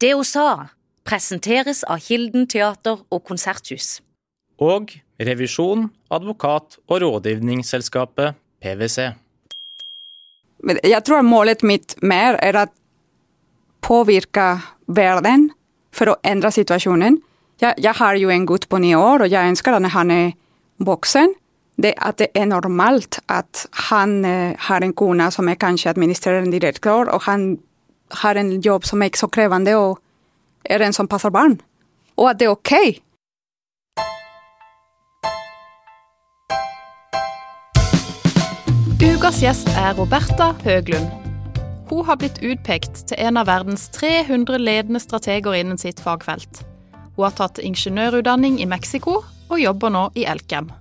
Det hun sa, presenteres av Kilden teater og konserthus. Og revisjon, advokat og rådgivningsselskapet PwC. Jeg tror målet mitt mer er å påvirke verden for å endre situasjonen. Jeg, jeg har jo en gutt på ni år, og jeg ønsker at han er voksen, det at det er normalt at han eh, har en kone som er kanskje administrerende direktør, og han har en jobb som er ikke så krevende og er en som passer barn. Og at det er ok. Ukas gjest er Roberta Høglund. Hun har blitt utpekt til en av verdens 300 ledende strateger innen sitt fagfelt. Hun har tatt ingeniørutdanning i Mexico og jobber nå i Elkem.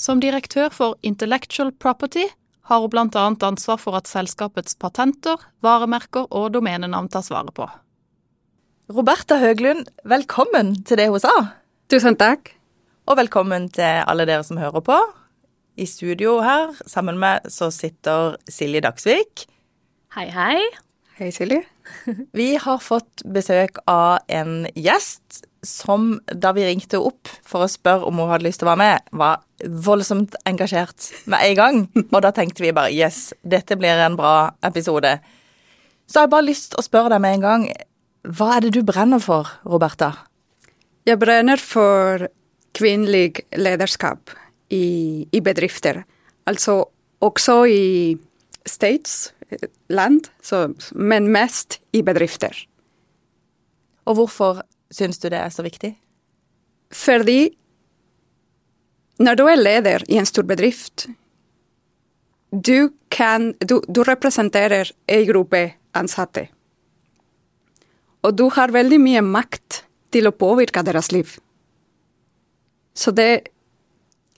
Som direktør for Intellectual Property har hun bl.a. ansvar for at selskapets patenter, varemerker og domenenavn tas vare på. Roberta Høglund, velkommen til det hun sa. Tusen takk. Og velkommen til alle dere som hører på. I studio her sammen med så sitter Silje Dagsvik. Hei, hei. Hei, Silje. Vi har fått besøk av en gjest som, da vi ringte opp for å spørre om hun hadde lyst til å være med, var voldsomt engasjert med en gang. Og da tenkte vi bare yes, dette blir en bra episode. Så jeg har bare lyst til å spørre deg med en gang, hva er det du brenner for, Roberta? Jeg brenner for kvinnelig lederskap i, i bedrifter. Altså også i states, land, så, men mest i bedrifter. Og hvorfor syns du det er så viktig? Fordi når du er leder i en stor bedrift, du, kan, du, du representerer en gruppe ansatte. Og du har veldig mye makt til å påvirke deres liv. Så det,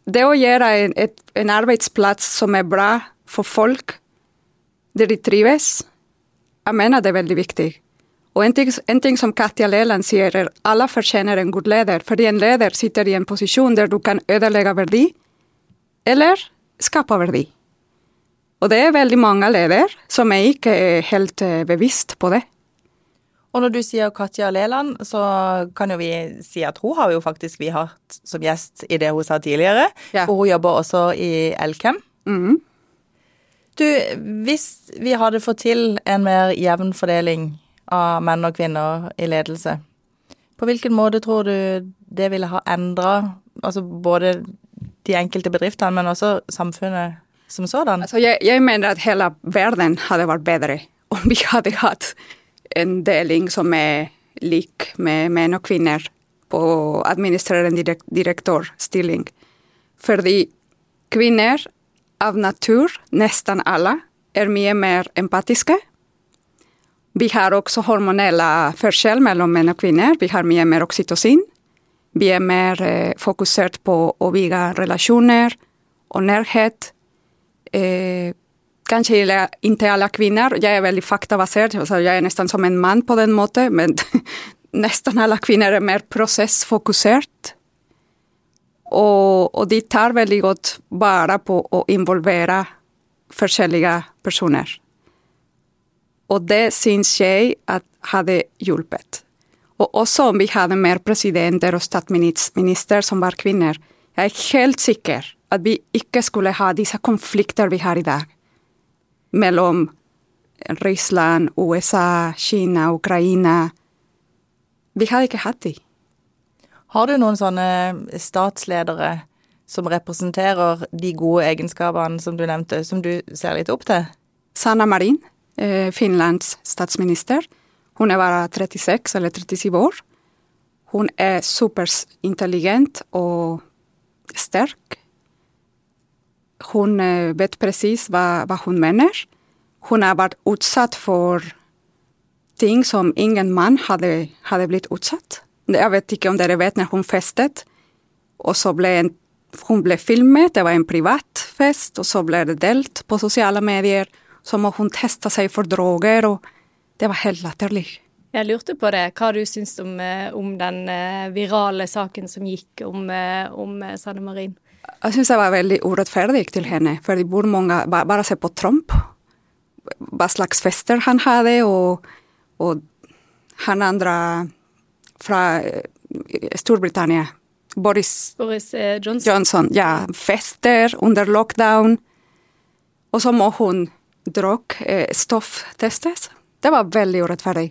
det å gjøre en, et, en arbeidsplass som er bra for folk, der de trives, jeg mener det er veldig viktig. Og en ting, en ting som Katja Leland sier, er alle fortjener en god leder, fordi en leder sitter i en posisjon der du kan ødelegge verdi, eller skape verdi. Og det er veldig mange ledere som er ikke er helt eh, bevisst på det. Og når du sier Katja Leland, så kan jo vi si at hun har jo faktisk vi hatt som gjest i det hun sa tidligere. Ja. For hun jobber også i Elkem. Mhm. Du, hvis vi hadde fått til en mer jevn fordeling av menn og kvinner i ledelse, på hvilken måte tror du det ville ha endra altså både de enkelte bedriftene, men også samfunnet som sådan? Altså, jeg, jeg mener at hele verden hadde vært bedre om vi hadde hatt en deling som er lik med menn og kvinner på administrerende direk direktørstilling. Fordi kvinner av natur, nesten alle, er mye mer empatiske. Vi har også hormonelle forskjell mellom menn og kvinner. Vi har mye mer oksytocin. Vi er mer eh, fokusert på å bygge relasjoner og nærhet. Eh, kanskje ikke alle kvinner. Jeg er veldig faktabasert. Altså jeg er nesten som en mann på den måten, men nesten alle kvinner er mer prosessfokusert. Og, og de tar veldig godt vare på å involvere forskjellige personer. Og det syns jeg at hadde hjulpet. Og også om vi hadde mer presidenter og statsminister som var kvinner. Jeg er helt sikker at vi ikke skulle ha disse konflikter vi har i dag. Mellom Russland, USA, Kina, Ukraina. Vi hadde ikke hatt de. Har du noen sånne statsledere som representerer de gode egenskapene som du nevnte, som du ser litt opp til? Sanna Marin, eh, Finlands statsminister. Hun er bare 36 eller 37 år. Hun er superintelligent og sterk. Hun eh, vet presis hva, hva hun mener. Hun har vært utsatt for ting som ingen mann hadde, hadde blitt utsatt. Jeg vet ikke om dere vet når hun festet, og så ble en, hun ble filmet, det var en privat fest, og så ble det delt på sosiale medier. Så må hun teste seg for droger, og det var helt latterlig. Jeg lurte på det, hva du syns om, eh, om den eh, virale saken som gikk om, eh, om Sanne Marin? Jeg syns det var veldig urettferdig til henne, for hvor mange Bare, bare se på Trump. Hva slags fester han hadde, og, og han andre fra eh, Storbritannia, Boris Boris eh, Johnson. Johnson, ja, fester under lockdown. Og så må hun drog eh. Det var veldig urettferdig.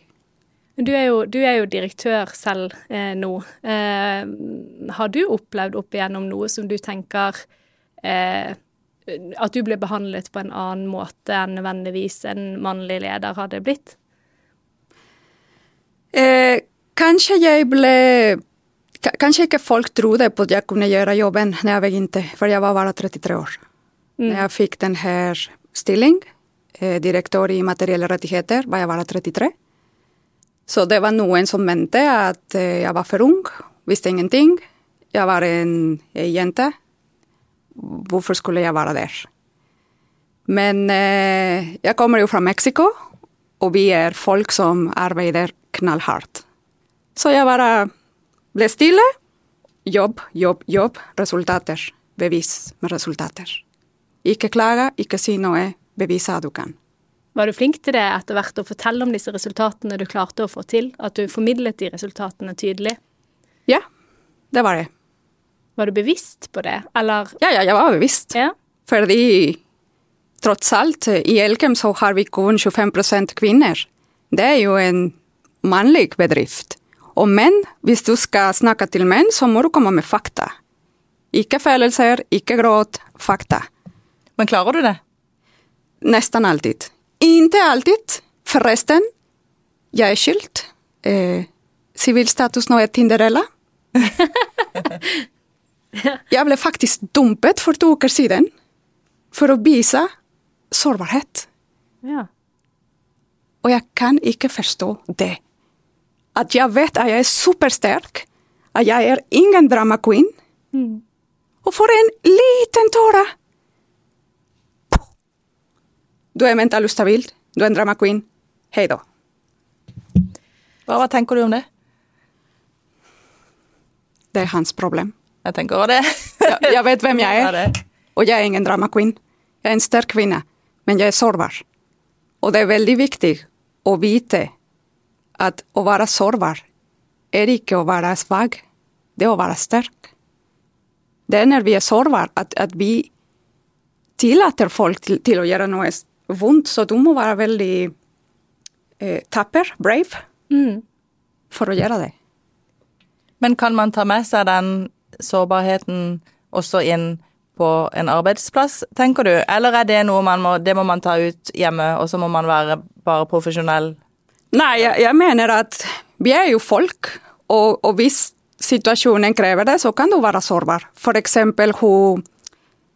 Du er jo, du er jo direktør selv eh, nå. Eh, har du opplevd opp igjennom noe som du tenker eh, At du ble behandlet på en annen måte enn nødvendigvis en mannlig leder hadde blitt? Eh, kanskje jeg ble Kanskje ikke folk trodde på at jeg kunne gjøre jobben når jeg begynte, for jeg var bare 33 år. Når jeg fikk denne stilling, eh, direktør i materielle rettigheter, var jeg bare 33. Så det var noen som mente at eh, jeg var for ung, visste ingenting. Jeg var en jente. Hvorfor skulle jeg være der? Men eh, jeg kommer jo fra Mexico, og vi er folk som arbeider knallhardt. Så jeg bare ble stille. Jobb, jobb, jobb. Resultater. Bevis med resultater. Ikke klage, ikke si noe. Bevise at du kan. Var du flink til det etter hvert å fortelle om disse resultatene du klarte å få til? At du formidlet de resultatene tydelig? Ja, det var det. Var du bevisst på det, eller Ja, ja, jeg var bevisst. Ja. Fordi trots alt, i Elkem så har vi kun 25% kvinner. Det er jo en mannlig bedrift. Og menn, hvis du skal snakke til menn, så må du komme med fakta. Ikke følelser, ikke gråt, fakta. Men klarer du det? Nesten alltid. Inte alltid. Forresten, jeg er skilt. Eh, civilstatus nå er Tinderella. jeg ble faktisk dumpet for to uker siden for å vise sårbarhet. ja. Og jeg kan ikke forstå det. At jeg vet at jeg er supersterk, at jeg er ingen drama queen. Og for en liten tåre! Du er mental ustabil, du er en drama queen. Hei da. Hva, hva tenker du om det? Det er hans problem. Jeg tenker også det. Jeg, jeg vet hvem jeg er, og jeg er ingen drama queen. Jeg er en sterk kvinne, men jeg er sårbar. Og det er veldig viktig å vite at å være sårbar er ikke å være svak, det er å være sterk. Det er når vi er sårbare at, at vi tillater folk til, til å gjøre noe vondt, så du må være veldig eh, tapper, brave, for å gjøre det. Men kan man ta med seg den sårbarheten også inn på en arbeidsplass, tenker du? Eller er det noe man må, det må man ta ut hjemme, og så må man være bare profesjonell? Nei, jeg, jeg mener at vi er jo folk, og, og hvis situasjonen krever det, så kan du være sårbar. Eksempel hun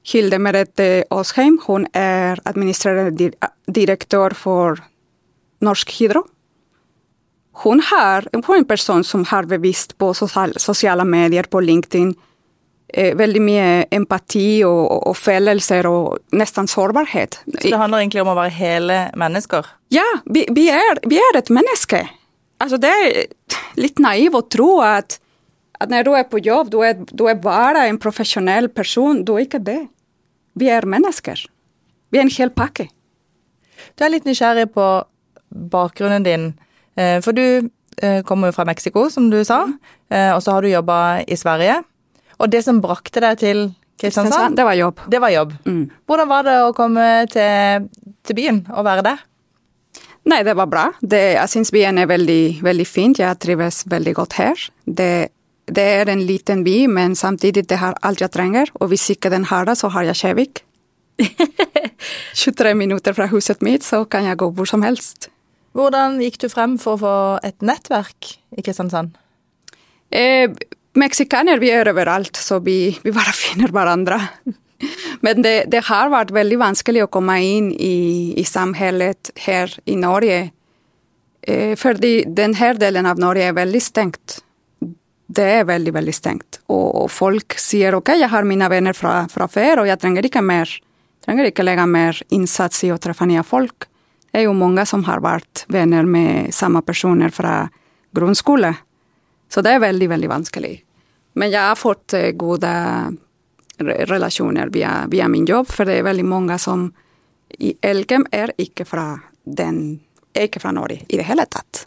Hilde Merete Åsheim, hun er administrerende direktør for Norsk Hydro. Hun, har, hun er en person som har bevisst på sosial, sosiale medier, på LinkedIn, veldig mye empati og, og, følelser og nesten sårbarhet. Så det handler egentlig om å være hele mennesker? Ja, vi, vi, er, vi er et menneske. Altså, det er litt naiv å tro at, at når du er på jobb, du er, du er bare en profesjonell person. Du er ikke det. Vi er mennesker. Vi er en hel pakke. Du er litt nysgjerrig på bakgrunnen din, eh, for du eh, kommer jo fra Mexico, som du sa, eh, og så har du jobba i Sverige. Og det som brakte deg til Kristiansand, Det var jobb. det var jobb. Mm. Hvordan var det å komme til, til byen og være der? Nei, det var bra. Det, jeg syns byen er veldig, veldig fint. Jeg trives veldig godt her. Det, det er en liten by, men samtidig det har alt jeg trenger. Og hvis ikke den har det, så har jeg Kjevik. 23 minutter fra huset mitt, så kan jeg gå hvor som helst. Hvordan gikk du frem for å få et nettverk i Kristiansand? Eh, Meksikaner vi er overalt, så vi, vi bare finner hverandre. Men det, det har vært veldig vanskelig å komme inn i, i samfunnet her i Norge. Eh, fordi denne delen av Norge er veldig stengt. Det er veldig, veldig stengt. Og, og folk sier ok, jeg har mine venner fra, fra før, og jeg trenger ikke mer. trenger ikke legge mer innsats i å treffe nye folk. Det er jo mange som har vært venner med samme personer fra grunnskole. Så det er veldig, veldig vanskelig. Men jeg har fått eh, gode relasjoner via, via min jobb, for det er veldig mange som i Elkem er ikke fra den ikke fra Norge i det hele tatt.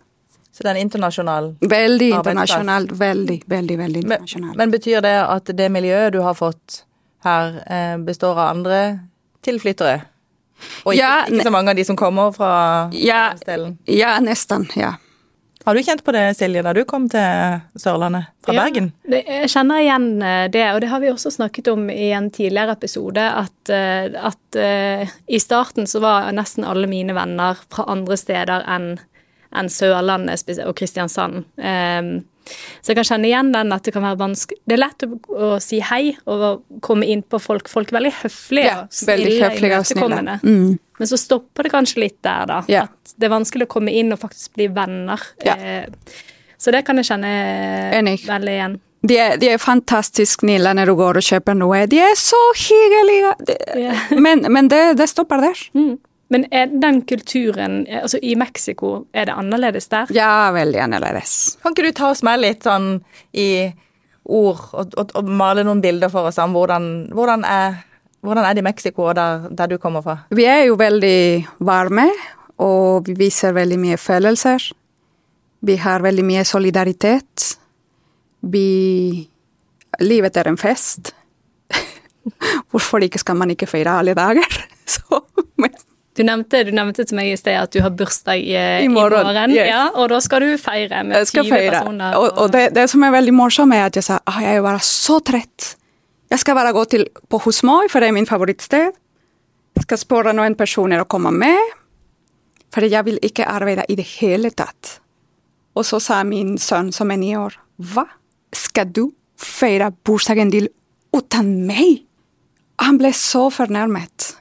Så det er internasjonal Veldig internasjonal. Veldig, veldig, veldig men, men betyr det at det miljøet du har fått her, eh, består av andre tilflyttere? Og ikke, Ja, ikke så mange av de som kommer fra Ja, stellen? ja, nesten. Ja. Har du kjent på det, Silje, da du kom til Sørlandet fra Ja, Bergen? Det, jeg kjenner igjen eh, det, og det har vi også snakket om i en tidligere episode. At, eh, at uh, i starten så var nesten alle mine venner fra andre steder enn enn Sørlandet og Kristiansand. Em, så jeg kan kjenne igjen den at det kan være vanskelig Det er lett å, si hei og komme inn på folk. Folk er veldig høflige Ja, og snille, veldig Mm. Men så stopper det kanskje litt der, da. Ja. At det er vanskelig å komme inn og faktisk bli venner. Ja. Eh, så det kan jeg kjenne Enig. veldig igjen. De er, de er fantastisk snille når du går og kjøper noe. De er så hyggelige! De, yeah. Men, men det, det stopper der. Mm. Men er den kulturen Altså, i Mexico, er det annerledes der? Ja, veldig annerledes. Kan ikke du ta oss med litt sånn i ord og, og, og male noen bilder for oss om hvordan, hvordan, er, hvordan er det i Mexico og der, der du kommer fra? Vi er jo veldig varme, og vi viser veldig mye følelser. Vi har veldig mye solidaritet. Vi Livet er en fest. Hvorfor ikke skal man ikke feire alle dager? Så, Du nevnte, du nevnte til meg i sted at du har bursdag i, I morgen, yes. ja, og da skal du feire med 20 feire. personer. Og, og det, det som er veldig morsomt, er at jeg sa at jeg er bare så trett. Jeg skal bare gå til, på Husmøy, for det er min favorittsted. Jeg skal spørre noen personer å komme med, for jeg vil ikke arbeide i det hele tatt. Og så sa min sønn, som er ni år, hva? Skal du feire bursdagen din uten meg? Han ble så fornærmet.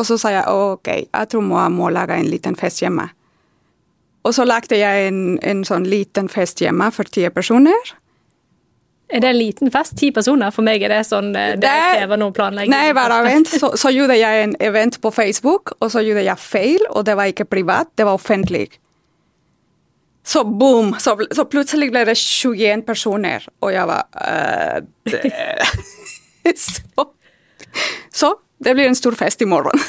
Og så sa jeg ok, jeg tror jeg må lage en liten fest hjemme. Og så lagde jeg en, en sånn liten fest hjemme for ti personer. Er det en liten fest? Ti personer? For meg er det sånn eh, Det Det- krever noe planlegging. Nei, bare vent. Så, så gjorde jeg en event på Facebook, og så gjorde jeg feil, og det var ikke privat, det var offentlig. Så boom! Så, så plutselig ble det 21 personer, og jeg var så, så det blir en stor fest i morgen.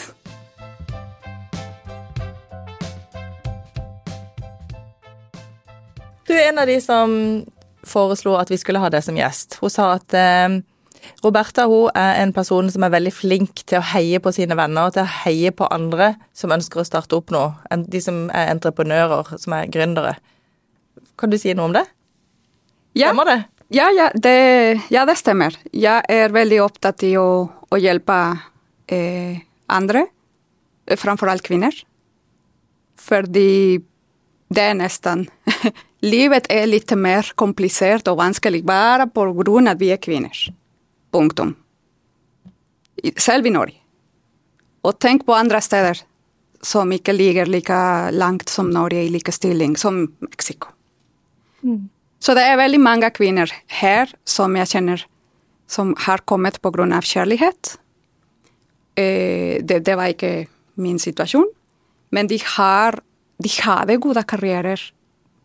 Du er en av de som foreslo at vi skulle ha deg som gjest. Hun sa at eh, Roberta hun er en person som er veldig flink til å heie på sine venner og til å heie på andre som ønsker å starte opp noe. De som er entreprenører, som er gründere. Kan du si noe om det? Ja. Stemmer det? Ja, ja, det, ja, det stemmer. Jeg er veldig opptatt i å, å hjelpe andre, eh, framfor alt kvinner. Fordi det er nesten Livet er litt mer komplisert og vanskelig bare på grunn av at vi er kvinner. Punktum. Selv i Norge. Og tenk på andre steder som ikke ligger like langt som Norge i likestilling, som Mexico. Så det er veldig mange kvinner her som jeg kjenner som har kommet av kjærlighet. Eh, det, det var ikke min situasjon, men de, har, de hadde gode karrierer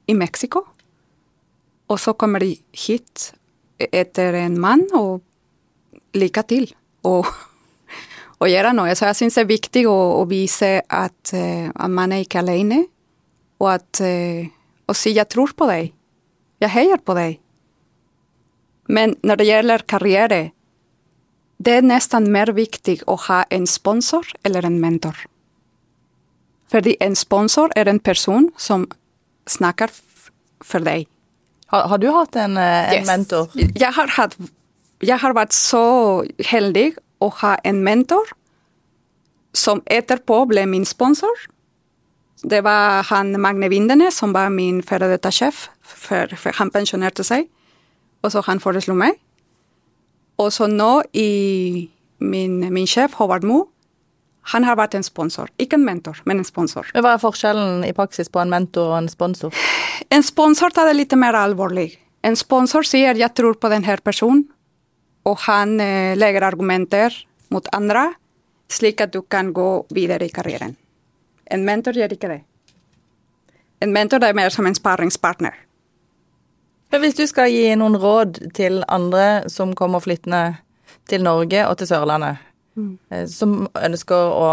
i Mexico. Og så kommer de hit etter en mann, og lykke til. Og, og gjøre noe. Så jeg syns det er viktig å, å vise at, eh, at man er ikke alene, og at eh, å si 'jeg tror på deg'. Jeg heier på deg. Men når det gjelder karriere, det er nesten mer viktig å ha en sponsor eller en mentor. Fordi en sponsor er en person som snakker for deg. Har, har du hatt en, eh, en Yes. mentor? Jeg har, hatt, jeg har vært så heldig å ha en mentor som etterpå ble min sponsor. Det var han Magne Vindene, som var min før sjef, for, for han pensjonerte seg. Og så han foreslo meg. Og så nå i min, min sjef, Håvard Moe, han har vært en sponsor. Ikke en mentor, men en sponsor. Hva er forskjellen i praksis på en mentor og en sponsor? En sponsor tar det litt mer alvorlig. En sponsor sier 'jeg tror på denne personen', og han eh, legger argumenter mot andre, slik at du kan gå videre i karrieren. En mentor gjør ikke det. En mentor er mer som en sparringspartner. Men hvis du skal gi noen råd til andre som kommer flyttende til Norge og til Sørlandet, mm. som ønsker å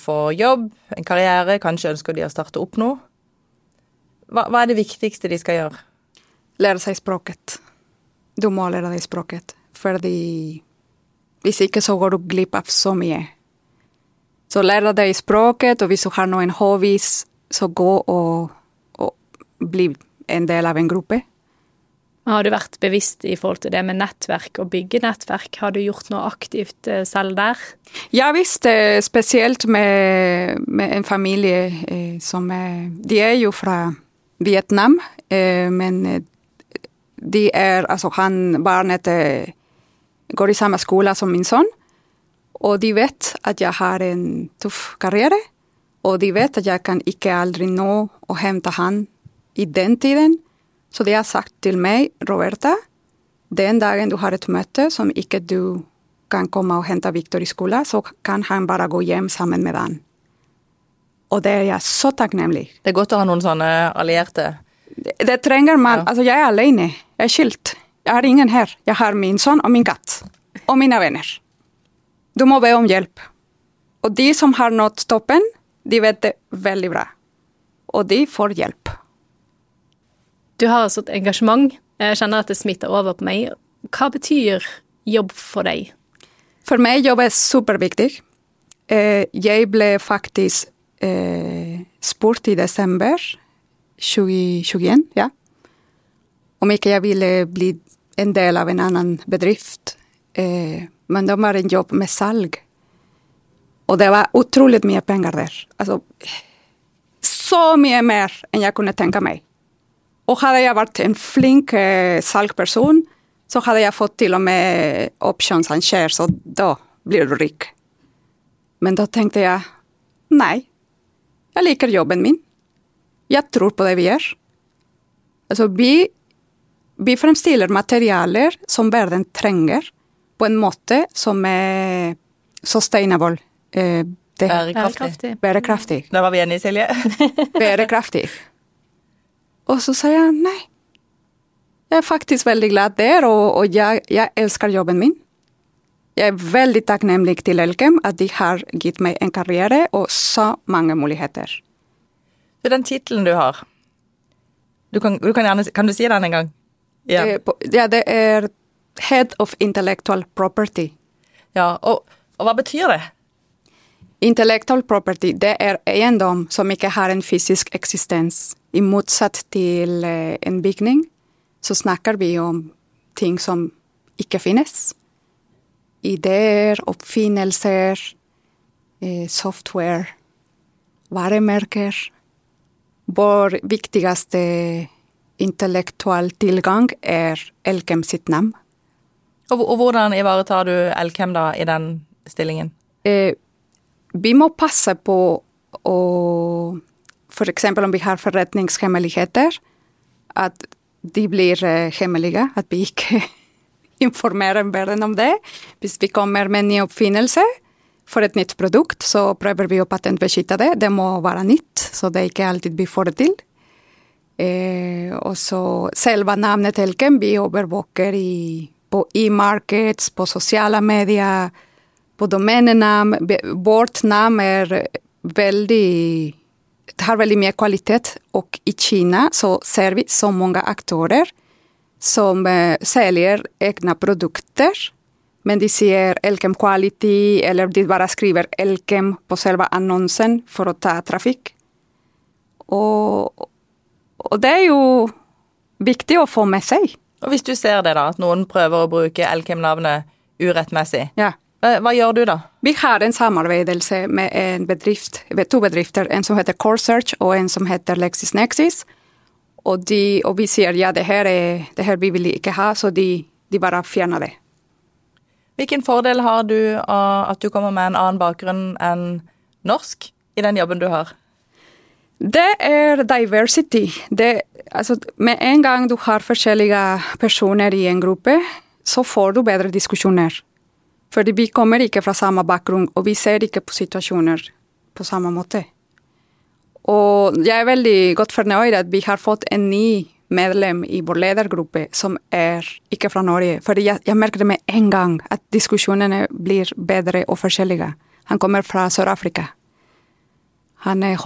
få jobb, en karriere, kanskje ønsker de å starte opp noe, Hva, hva er det viktigste de skal gjøre? Lære seg språket. Du må lære deg språket, fordi hvis ikke så går du glipp av så mye. Så lær deg språket, og hvis du har noen hobbies, så gå og, og bli en del av en gruppe. Har du vært bevisst i forhold til det med nettverk og bygge nettverk? Har du gjort noe aktivt eh, selv der? Ja visst, eh, spesielt med, med en familie eh, som er De er jo fra Vietnam, men de er Altså, han barnet går i samme skole som min sønn, og de vet at jeg har en tøff karriere, og de vet at jeg kan ikke aldri nå å hente han i den tiden. Så de har sagt til meg, Roberta, den dagen du har et møte som ikke du kan komme og hente Victor i skolen, så kan han bare gå hjem sammen med han. Og det er jeg så takknemlig. Det er godt å ha noen sånne allierte. Det, det trenger man. Ja. Altså, jeg er alene. Jeg er skilt. Jeg har ingen her. Jeg har min sønn og min katt. Og mine venner. Du må be om hjelp. Og de som har nådd toppen, de vet det veldig bra. Og de får hjelp. Du har altså et engasjement. Jeg kjenner at det smitter over på meg. Hva betyr jobb for deg? For meg jobb er superviktig. Eh, jeg ble faktisk eh, spurt i desember 2021, ja, om ikke jeg ville bli en del av en annen bedrift. Eh, men det var en jobb med salg. Og det var utrolig mye penger der. Altså så mye mer enn jeg kunne tenke meg. Og hadde jeg vært en flink eh, salgperson, så hadde jeg fått til og med options and shares, og da blir du rik. Men da tenkte jeg nei, jeg liker jobben min. Jeg tror på det vi gjør. Altså, vi, vi fremstiller materialer som verden trenger, på en måte som er sustainable. Eh, det, Bærekraftig. bærekraftig. Da var vi enige, Silje. Bærekraftig. Og så sa jeg nei. Jeg er faktisk veldig glad der, og, og jeg, jeg elsker jobben min. Jeg er veldig takknemlig til Elkem at de har gitt meg en karriere og så mange muligheter. Så den tittelen du har du kan, du kan, gjerne, kan du si den en gang? Ja. Det, ja, det er Head of Intellectual Property. ja. Og, og hva betyr det? Intellectual property det er eiendom som ikke har en fysisk eksistens. I motsatt til eh, en bygning, så snakker vi om ting som ikke finnes. Ideer, oppfinnelser, eh, software, varemerker. Vår viktigste intellektuell tilgang er Elkem sitt navn. Og, og hvordan ivaretar du Elkem da i den stillingen? eh, vi må passe på å eksempel om vi har forretningshemmeligheter, at de blir eh, hemmelige. At vi ikke informerer verden om det. Hvis vi kommer med en ny oppfinnelse for et nytt produkt, så prøver vi å patentbeskytte det. Det må være nytt, så det ikke alltid vi får det til. Eh, og så selve navnet Elkem, vi overvåker i, på e-markeds, på sosiale medier, på domenenavn. Vårt navn er veldig har veldig mye kvalitet, og i Kina så ser vi så mange aktører som eh, selger egne produkter, men de sier Elkem Quality, eller de bare skriver Elkem på selve annonsen for å ta trafikk. Og, og det er jo viktig å få med seg. Og hvis du ser det, da, at noen prøver å bruke Elkem-navnet urettmessig, Ja. Hva, hva gjør du da? Vi har en samarbeidelse med en bedrift, to bedrifter, en som heter CoreSearch og en som heter LexisNexis. Og, de, og vi sier ja, det her, er, det her vi vil ikke ha, så de, de bare fjerner det. Hvilken fordel har du av at du kommer med en annen bakgrunn enn norsk i den jobben du har? Det er diversity. Det, altså, med en gang du har forskjellige personer i en gruppe, så får du bedre diskusjoner. Fordi vi kommer ikke fra samme bakgrunn, og vi ser ikke på situasjoner på samme måte. Og jeg er veldig godt fornøyd at vi har fått en ny medlem i vår ledergruppe som er ikke fra Norge. Fordi jeg, jeg merker det med en gang at diskusjonene blir bedre og forskjellige. Han kommer fra Sør-Afrika. Han er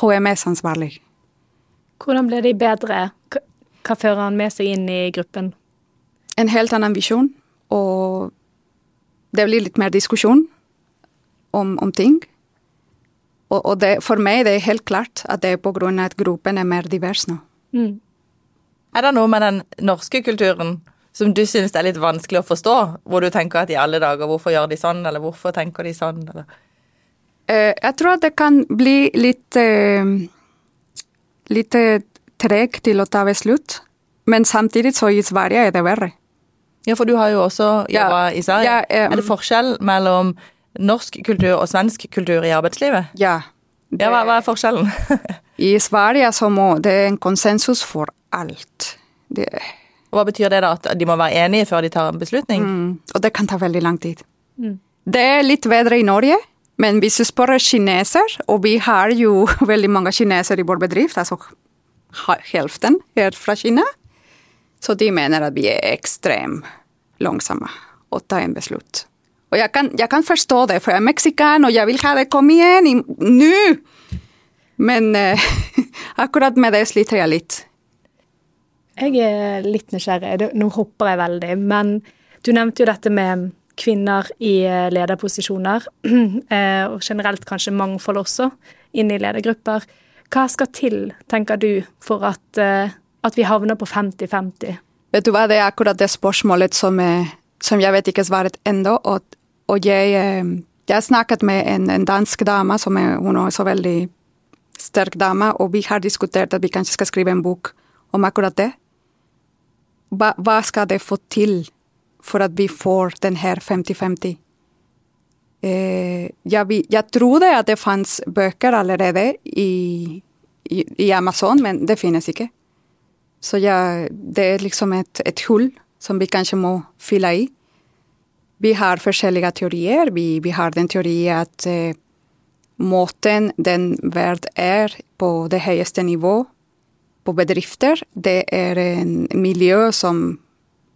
HMS-ansvarlig. Hvordan ble de bedre? Hva- Hva fører han med seg inn i gruppen? En helt annen visjon, og det blir litt mer diskusjon om, om ting. Og, og det, for meg det er helt klart at det er av at gruppen er mer divers nå. Mm. Er det noe med den norske kulturen som du synes er litt vanskelig å forstå? Hvor du tenker at i alle dager, hvorfor gjør de sånn, eller hvorfor tenker de sånn? Eller? Eh, jeg tror at det kan bli litt eh, litt eh, treg til å ta ved slutt. men samtidig så i Sverige er det verre. Ja, for du har jo også Ja, jobba i Sverige. ja, eh, er det forskjell mellom norsk kultur og svensk kultur i arbeidslivet? Ja. Ja, hva, hva er forskjellen? I Sverige så må det er en konsensus for alt. Det, Og hva betyr det da? At de må være enige før de tar en beslutning? mm, og det kan ta veldig lang tid. Det er litt bedre i Norge, men hvis du spør kineser, og vi har jo veldig mange kinesere i vår bedrift, altså ha- er fra Kina, så de mener at vi er ekstremt langsomme å ta en beslut. Og jeg kan, jeg kan forstå det, for jeg er meksikan, og jeg vil ha det kom igjen nå! Men eh, akkurat med det sliter jeg litt. Jeg er litt nysgjerrig. Nå hopper jeg veldig, men du nevnte jo dette med kvinner i eh, lederposisjoner, eh, og generelt kanskje mangfold også, inn i ledergrupper. Hva skal til, tenker du, for at, eh, at vi havner på 50-50? Vet du hva, det er akkurat det spørsmålet som, eh, som jeg vet ikke svaret ennå. Og, og jeg, eh, jeg snakket med en, en dansk dame, som er, hun er også veldig sterk dame, og vi har diskutert at vi kanskje skal skrive en bok om akkurat det. Hva, hva skal det få til for at vi får den her 50-50? Eh, jeg, jeg trodde at det fantes bøker allerede i, i, i Amazon, men det finnes ikke. Så ja, det er liksom et, et hull som vi kanskje må fylle i. Vi har forskjellige teorier. Vi, vi har den teori at eh, måten den verd er på det høyeste nivå på bedrifter, det er en miljø som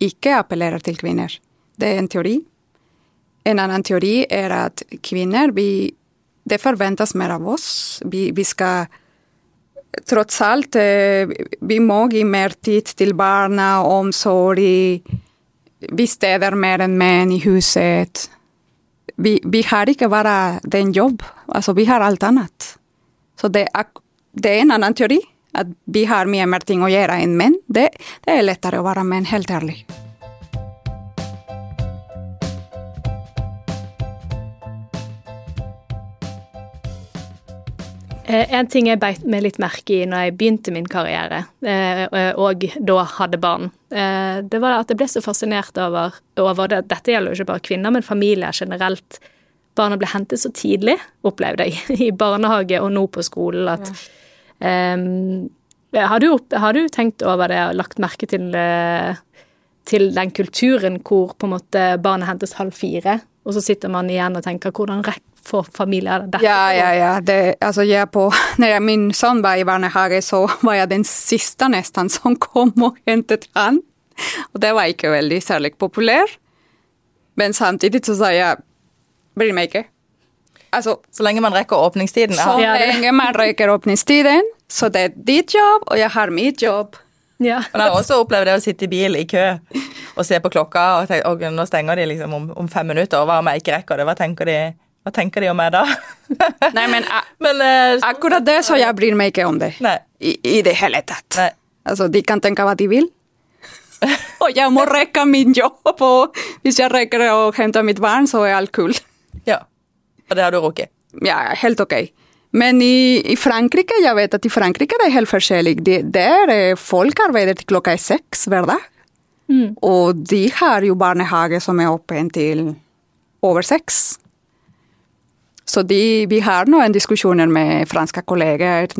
ikke appellerer til kvinner. Det er en teori. En annen teori er at kvinner, vi, det forventes mer av oss. Vi, vi skal trots alt, eh, vi må gi mer tid til barna, omsorg. Vi steder mer enn menn i huset. Vi, vi har ikke bare den jobb, altså vi har alt annet. Så det er, det er en annen teori, at vi har mye mer ting å gjøre enn menn. Det, det er lettere å være menn, helt ærlig. En ting jeg beit meg litt merke i når jeg begynte min karriere, eh, og da hadde barn, eh, det var at jeg ble så fascinert over, over det. Dette gjelder jo ikke bare kvinner, men familier generelt. Barna ble hentet så tidlig, opplevde jeg, i barnehage og nå på skolen. at Ehm, har, du, har du tenkt over det og lagt merke til, eh, til den kulturen hvor på en måte barnet hentes halv fire, og så sitter man igjen og tenker hvordan rekk får familier der. Ja, ja, ja. Det, altså jeg på, når jeg, min sønn var i barnehage, så var jeg den siste nesten som kom og hentet han. Og det var ikke veldig særlig populær. Men samtidig så sa jeg bryr meg ikke. Altså, Så lenge man rekker åpningstiden. så Ja, lenge man rekker åpningstiden, så det er ditt jobb, og jeg har mitt jobb. Ja. Men jeg har også opplevd det å sitte i bil i kø og se på klokka og tenke «Å, nå stenger de liksom om, om fem minutter, og hva om jeg ikke rekker det? Hva tenker de, hva tenker de om meg da? Nei, men a- Men uh, akkurat det, så jeg bryr meg ikke om det. Nei. I, i det hele tatt. Nei. Altså, de kan tenke hva de vil. og jeg må rekke min jobb, og hvis jeg rekker å hente mitt barn, så er alt cool. Ja. Og det har du rukket. Ja, helt ok. Men i, i Frankrike, jeg vet at i Frankrike det er helt forskjellig. De, der er folk arbeider til klokka er seks hver dag. Og de har jo barnehage som er åpen til over seks. Så de, vi har noen diskusjoner med franske kolleger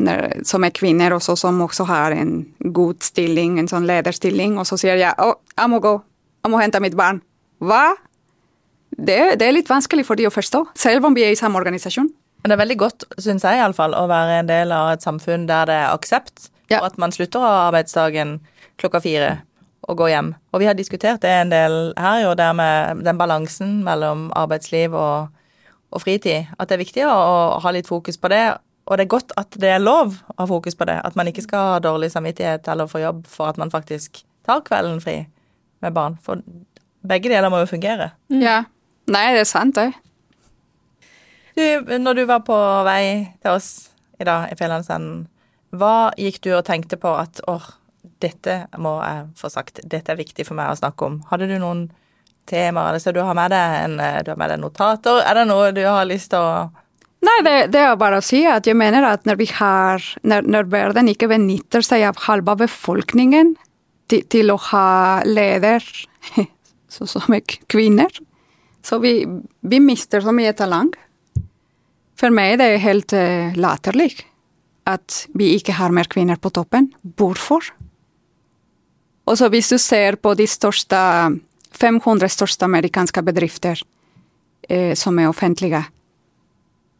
som er kvinner, også, som også har en god stilling, en sånn lederstilling, og så sier jeg å, jeg må gå, jeg må hente mitt barn. Hva? Det, det er litt vanskelig for de å forstå, selv om vi er i samme organisasjon. Men det er veldig godt, syns jeg iallfall, å være en del av et samfunn der det er aksept Ja. for at man slutter av arbeidsdagen klokka fire og går hjem. Og vi har diskutert det en del her, jo, der med den balansen mellom arbeidsliv og, og fritid. At det er viktig å, å ha litt fokus på det. og det er godt at det er lov å ha fokus på det. At man ikke skal ha dårlig samvittighet eller få jobb for at man faktisk tar kvelden fri med barn. For begge deler må jo fungere. Ja. Nei, det er sant, det. Du, når du var på vei til oss i dag i Fjellandsenden, hva gikk du og tenkte på at åh, dette må jeg få sagt, dette er viktig for meg å snakke om? Hadde du noen temaer, så du har med deg, en, du har med deg notater? Er det noe du har lyst til å Nei, det, det er bare å si at jeg mener at når vi har Når, når verden ikke benytter seg av halve befolkningen til, til å ha leder så som er kvinner, så vi, vi mister så mye talent. For meg det er helt uh, latterlig at vi ikke har mer kvinner på toppen. Hvorfor? Og så hvis du ser på de største 500 største amerikanske bedrifter eh, som er offentlige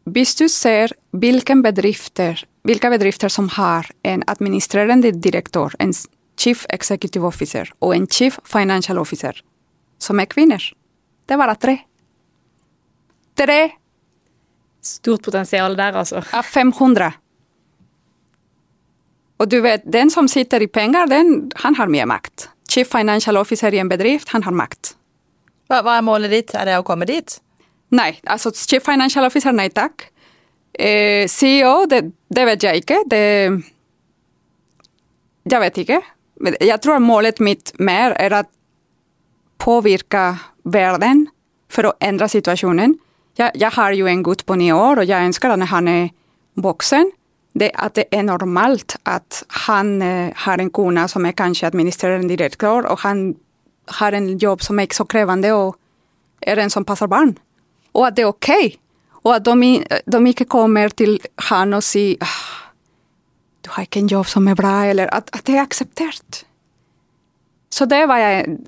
Hvis du ser hvilke bedrifter, hvilke bedrifter som har en administrerende direktør, en chief executive officer og en chief financial officer, som er kvinner, det er bare tre. Tre Stort potensial der, altså. av 500. Og du vet, den som sitter i penger, den, han har mye makt. Chief financial officer i en bedrift, han har makt. hva, hva er målet ditt? Er det å komme dit? Nei, altså chief financial officer, nei takk. Eh, CEO, det, det vet jeg ikke. Det Jeg vet ikke. Jeg tror målet mitt mer er å påvirke verden for å endre situasjonen. Jeg, jeg har jo en gutt på ni år, og jeg ønsker at han er voksen, det at det er normalt at han eh, har en kone som er kanskje administrerende direktør, og han har en jobb som er ikke så krevende, og er en som passer barn. Og at det er ok. Og at de, de ikke kommer til han og sier ah, du har ikke en jobb som er bra, eller at, at det er akseptert. Så det var jeg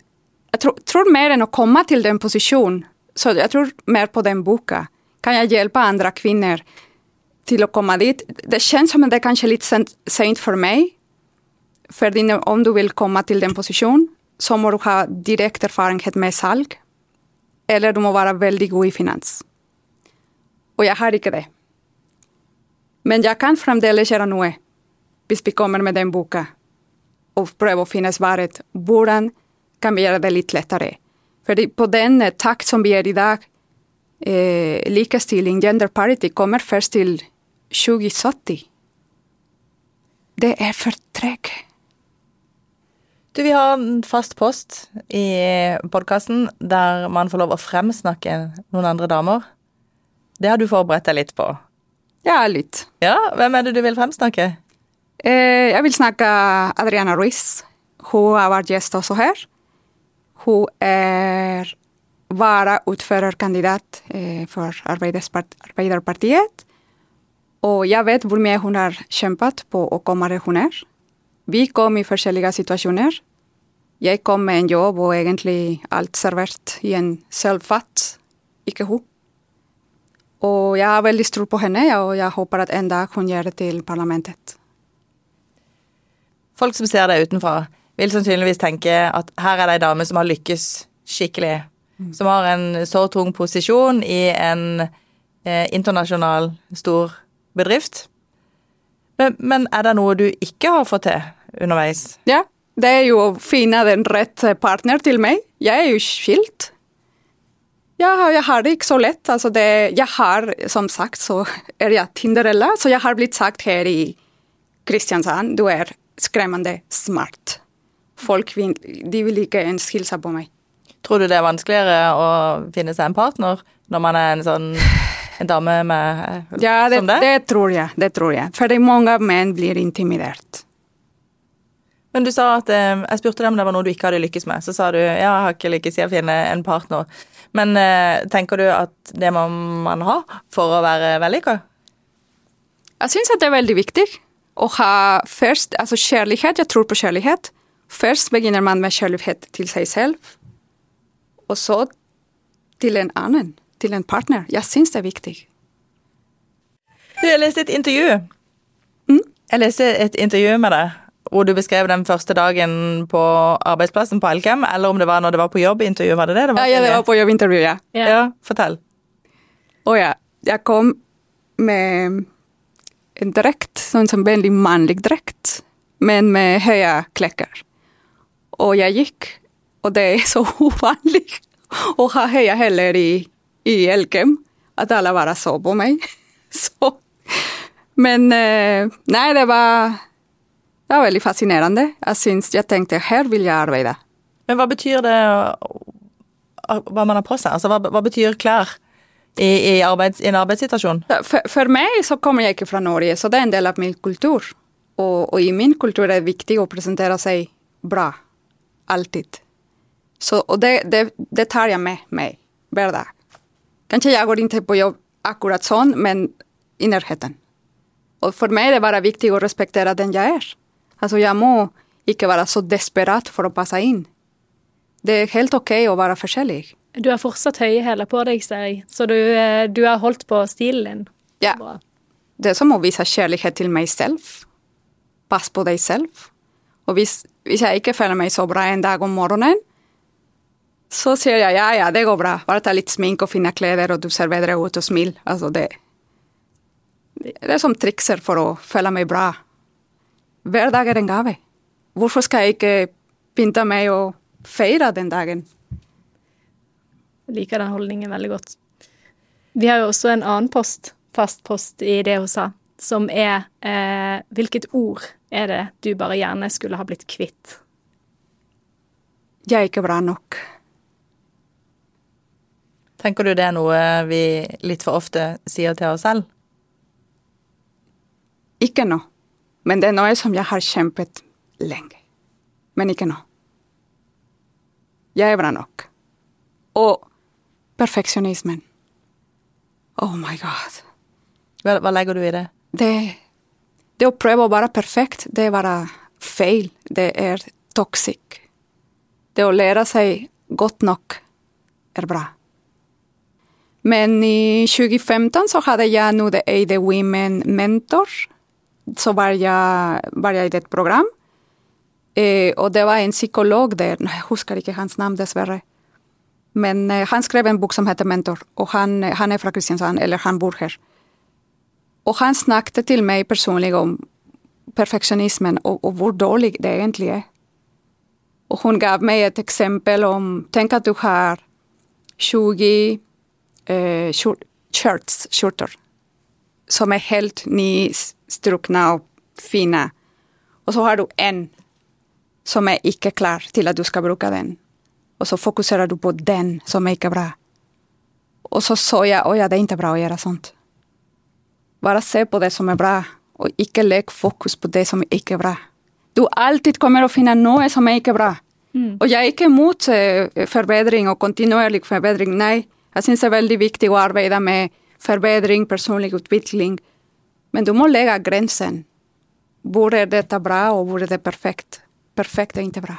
Jeg tror, tror mer enn å komme til den posisjonen, så jeg tror mer på den boka. Kan jeg hjelpe andre kvinner til å komme dit? Det kjennes som det er kanskje litt sent for meg, fordi om du vil komme til den posisjonen, så må du ha direkte erfarenhet med salg, eller du må være veldig god i finans. Og jeg har ikke det. Men jeg kan fremdeles gjøre noe hvis vi kommer med den boka og prøver å finne svaret. Hvordan kan vi gjøre det litt lettere? Fordi på den takt som vi er i dag, eh, likestilling, gender parity, kommer først til 2070. Det er for tregt. Du, vi har en fast post i podkasten der man får lov å fremsnakke noen andre damer. Det har du forberedt deg litt på. Ja, litt. Ja, hvem er det du vil fremsnakke? Eh, jeg vil snakke Adriana Ruiz. Hun har vært gjest også her. Hun er varaordførerkandidat eh, for Arbeiderpartiet. Og jeg vet hvor mye hun har kjempet på å komme der hun er. Vi kom i forskjellige situasjoner. Jeg kom med en jobb og egentlig alt servert i en sølvfat, ikke hun. Og jeg har veldig tro på henne, og jeg håper at en dag hun gjør det til parlamentet. Folk som ser deg utenfra, vil sannsynligvis tenke at her er det ei dame som har lykkes skikkelig. Som har en så tung posisjon i en eh, internasjonal, stor bedrift. Men, men er det noe du ikke har fått til underveis? Ja, det er jo å finne den rette partner til meg. Jeg er jo skilt. Har- jeg har det ikke så lett. Altså det, jeg har, som sagt, så er jeg Tinderella, så jeg har blitt sagt her i Kristiansand, du er skremmende smart. Folk vil, de vil ikke ens hilse på meg. Tror du det er vanskeligere å finne seg en partner når man er en sånn en dame med Ja, det, som det? det tror jeg. Det tror jeg. Fordi mange menn blir intimidert. Men du sa at eh, Jeg spurte deg om det var noe du ikke hadde lykkes med. Så sa du ja, jeg har ikke lykkes i å finne en partner. Men eh, tenker du at det må man ha for å være vellykka? Jeg syns det er veldig viktig å ha først altså kjærlighet. Jeg tror på kjærlighet. Først begynner man med kjærlighet til seg selv, og så til en annen, til en partner. Jeg syns det er viktig. Du, jeg leste et intervju. Jeg leste et intervju med deg hvor du beskrev den første dagen på arbeidsplassen på Elkem, eller om det var når det var på jobbintervju, var det det? det Ja, ja, det var på jobbintervju, ja. Ja, fortell. Og ja, jeg kom med en drekt, sånn som veldig mannlig drekt, men med høye klekker. Og jeg gikk, og det er så uvanlig å ha høye hæler i, i Elkem at alle bare så på meg. Så Men eh, nei, det var, det var veldig fascinerende. Jeg syns jeg tenkte her vil jeg arbeide. Men hva betyr det hva man har på seg? Altså, hva, hva betyr klær i, i, arbeids, i en arbeidssituasjon? For, for, meg så kommer jeg ikke fra Norge, så det er en del av min kultur. Og, og i min kultur er det viktig å presentere seg bra. Alltid. Så, og det, det, det, tar jeg med meg hver dag. Kanskje jeg går ikke på jobb akkurat sånn, men i nærheten. Og for meg er det bare viktig å respektere den jeg er. Altså, jeg må ikke være så desperat for å passe inn. Det er helt ok å være forskjellig. Du har fortsatt høye hæler på deg, ser jeg, så du, eh, du, har holdt på stilen din. Ja. Det er som å vise kjærlighet til meg selv. Pass på deg selv. Og hvis, hvis jeg ikke føler meg så bra en dag om morgenen, så sier jeg ja, ja, det går bra. Bare ta litt smink og finne klær, og du ser bedre ut og smil. Altså, det, det er som trikser for å føle meg bra. Hver dag er en gave. Hvorfor skal jeg ikke pynte meg og feire den dagen? Jeg liker den holdningen veldig godt. Vi har jo også en annen post, fast post i det hun sa, som er eh, Hvilket ord er det du bare gjerne skulle ha blitt kvitt? Jeg er ikke bra nok. Tenker du det er noe vi litt for ofte sier til oss selv? Ikke nå. Men det er noe som jeg har kjempet lenge. Men ikke nå. Jeg er bra nok. Og perfeksjonismen. Oh my god. Hva, hva, legger du i det? det? Det å prøve å være perfekt, det er bare feil. Det er toxic. Det å lære seg godt nok er bra. Men i 2015 så hadde jeg Nude Eide Women Mentor så var jeg, var jeg i et program. Eh, og det var en psykolog der, jeg husker ikke hans navn, dessverre. Men eh, han skrev en bok som heter Mentor, og han, han, er fra Kristiansand, eller han bor her. Og han snakket til meg personlig om perfeksjonismen, og, og hvor dårlig det egentlig er. Og hun gav meg et eksempel om Tenk at du har 20 eh, shirts, skjorter, som er helt nystrukne og fine. Og så har du én som er ikke klar til at du skal bruke den. Og så fokuserer du på den som er ikke bra. Og så så jeg å ja, det er ikke bra å gjøre sånt. Bare se på det som er bra, og ikke legg fokus på det som ikke er bra. Du alltid kommer å finne noe som er ikke bra. Mm. Og jeg er ikke mot uh, forbedring og kontinuerlig forbedring, nei. Jeg syns det er veldig viktig å arbeide med forbedring, personlig utvikling. Men du må legge grensen. Hvor er dette bra, og hvor er det perfekt? Perfekt er ikke bra.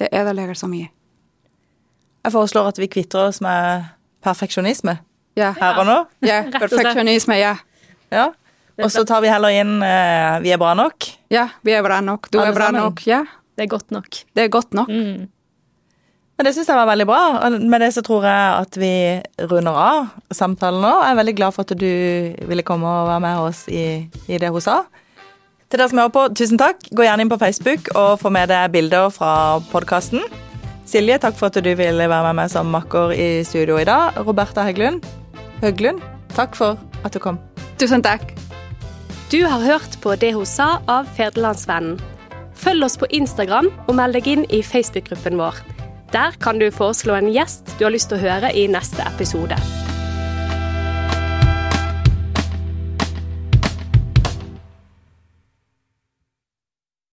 Det ødelegger så mye. Jeg foreslår at vi kvitter oss med perfeksjonisme ja. her og nå. Ja, perfeksjonisme, ja. ja. Og så tar vi heller inn uh, 'vi er bra nok'. Ja, vi er bra nok. Du Alle er bra sammen. nok. Ja. Det er godt nok. Det er godt nok. Mm. Men det syns jeg var veldig bra. Og med det så tror jeg at vi runder av samtalen nå. Jeg er veldig glad for at du ville komme og være med oss i, i det hun sa. Til dere som hører på, tusen takk. Gå gjerne inn på Facebook og få med deg bilder fra podkasten. Silje, takk for at du ville være med meg som makker i studio i dag. Roberta Hegglund, Høglund, takk for at du kom. Tusen takk. Du har hørt på Det hun sa av Ferdelandsvennen. Følg oss på Instagram og meld deg inn i Facebook-gruppen vår. Der kan du foreslå en gjest du har lyst til å høre i neste episode.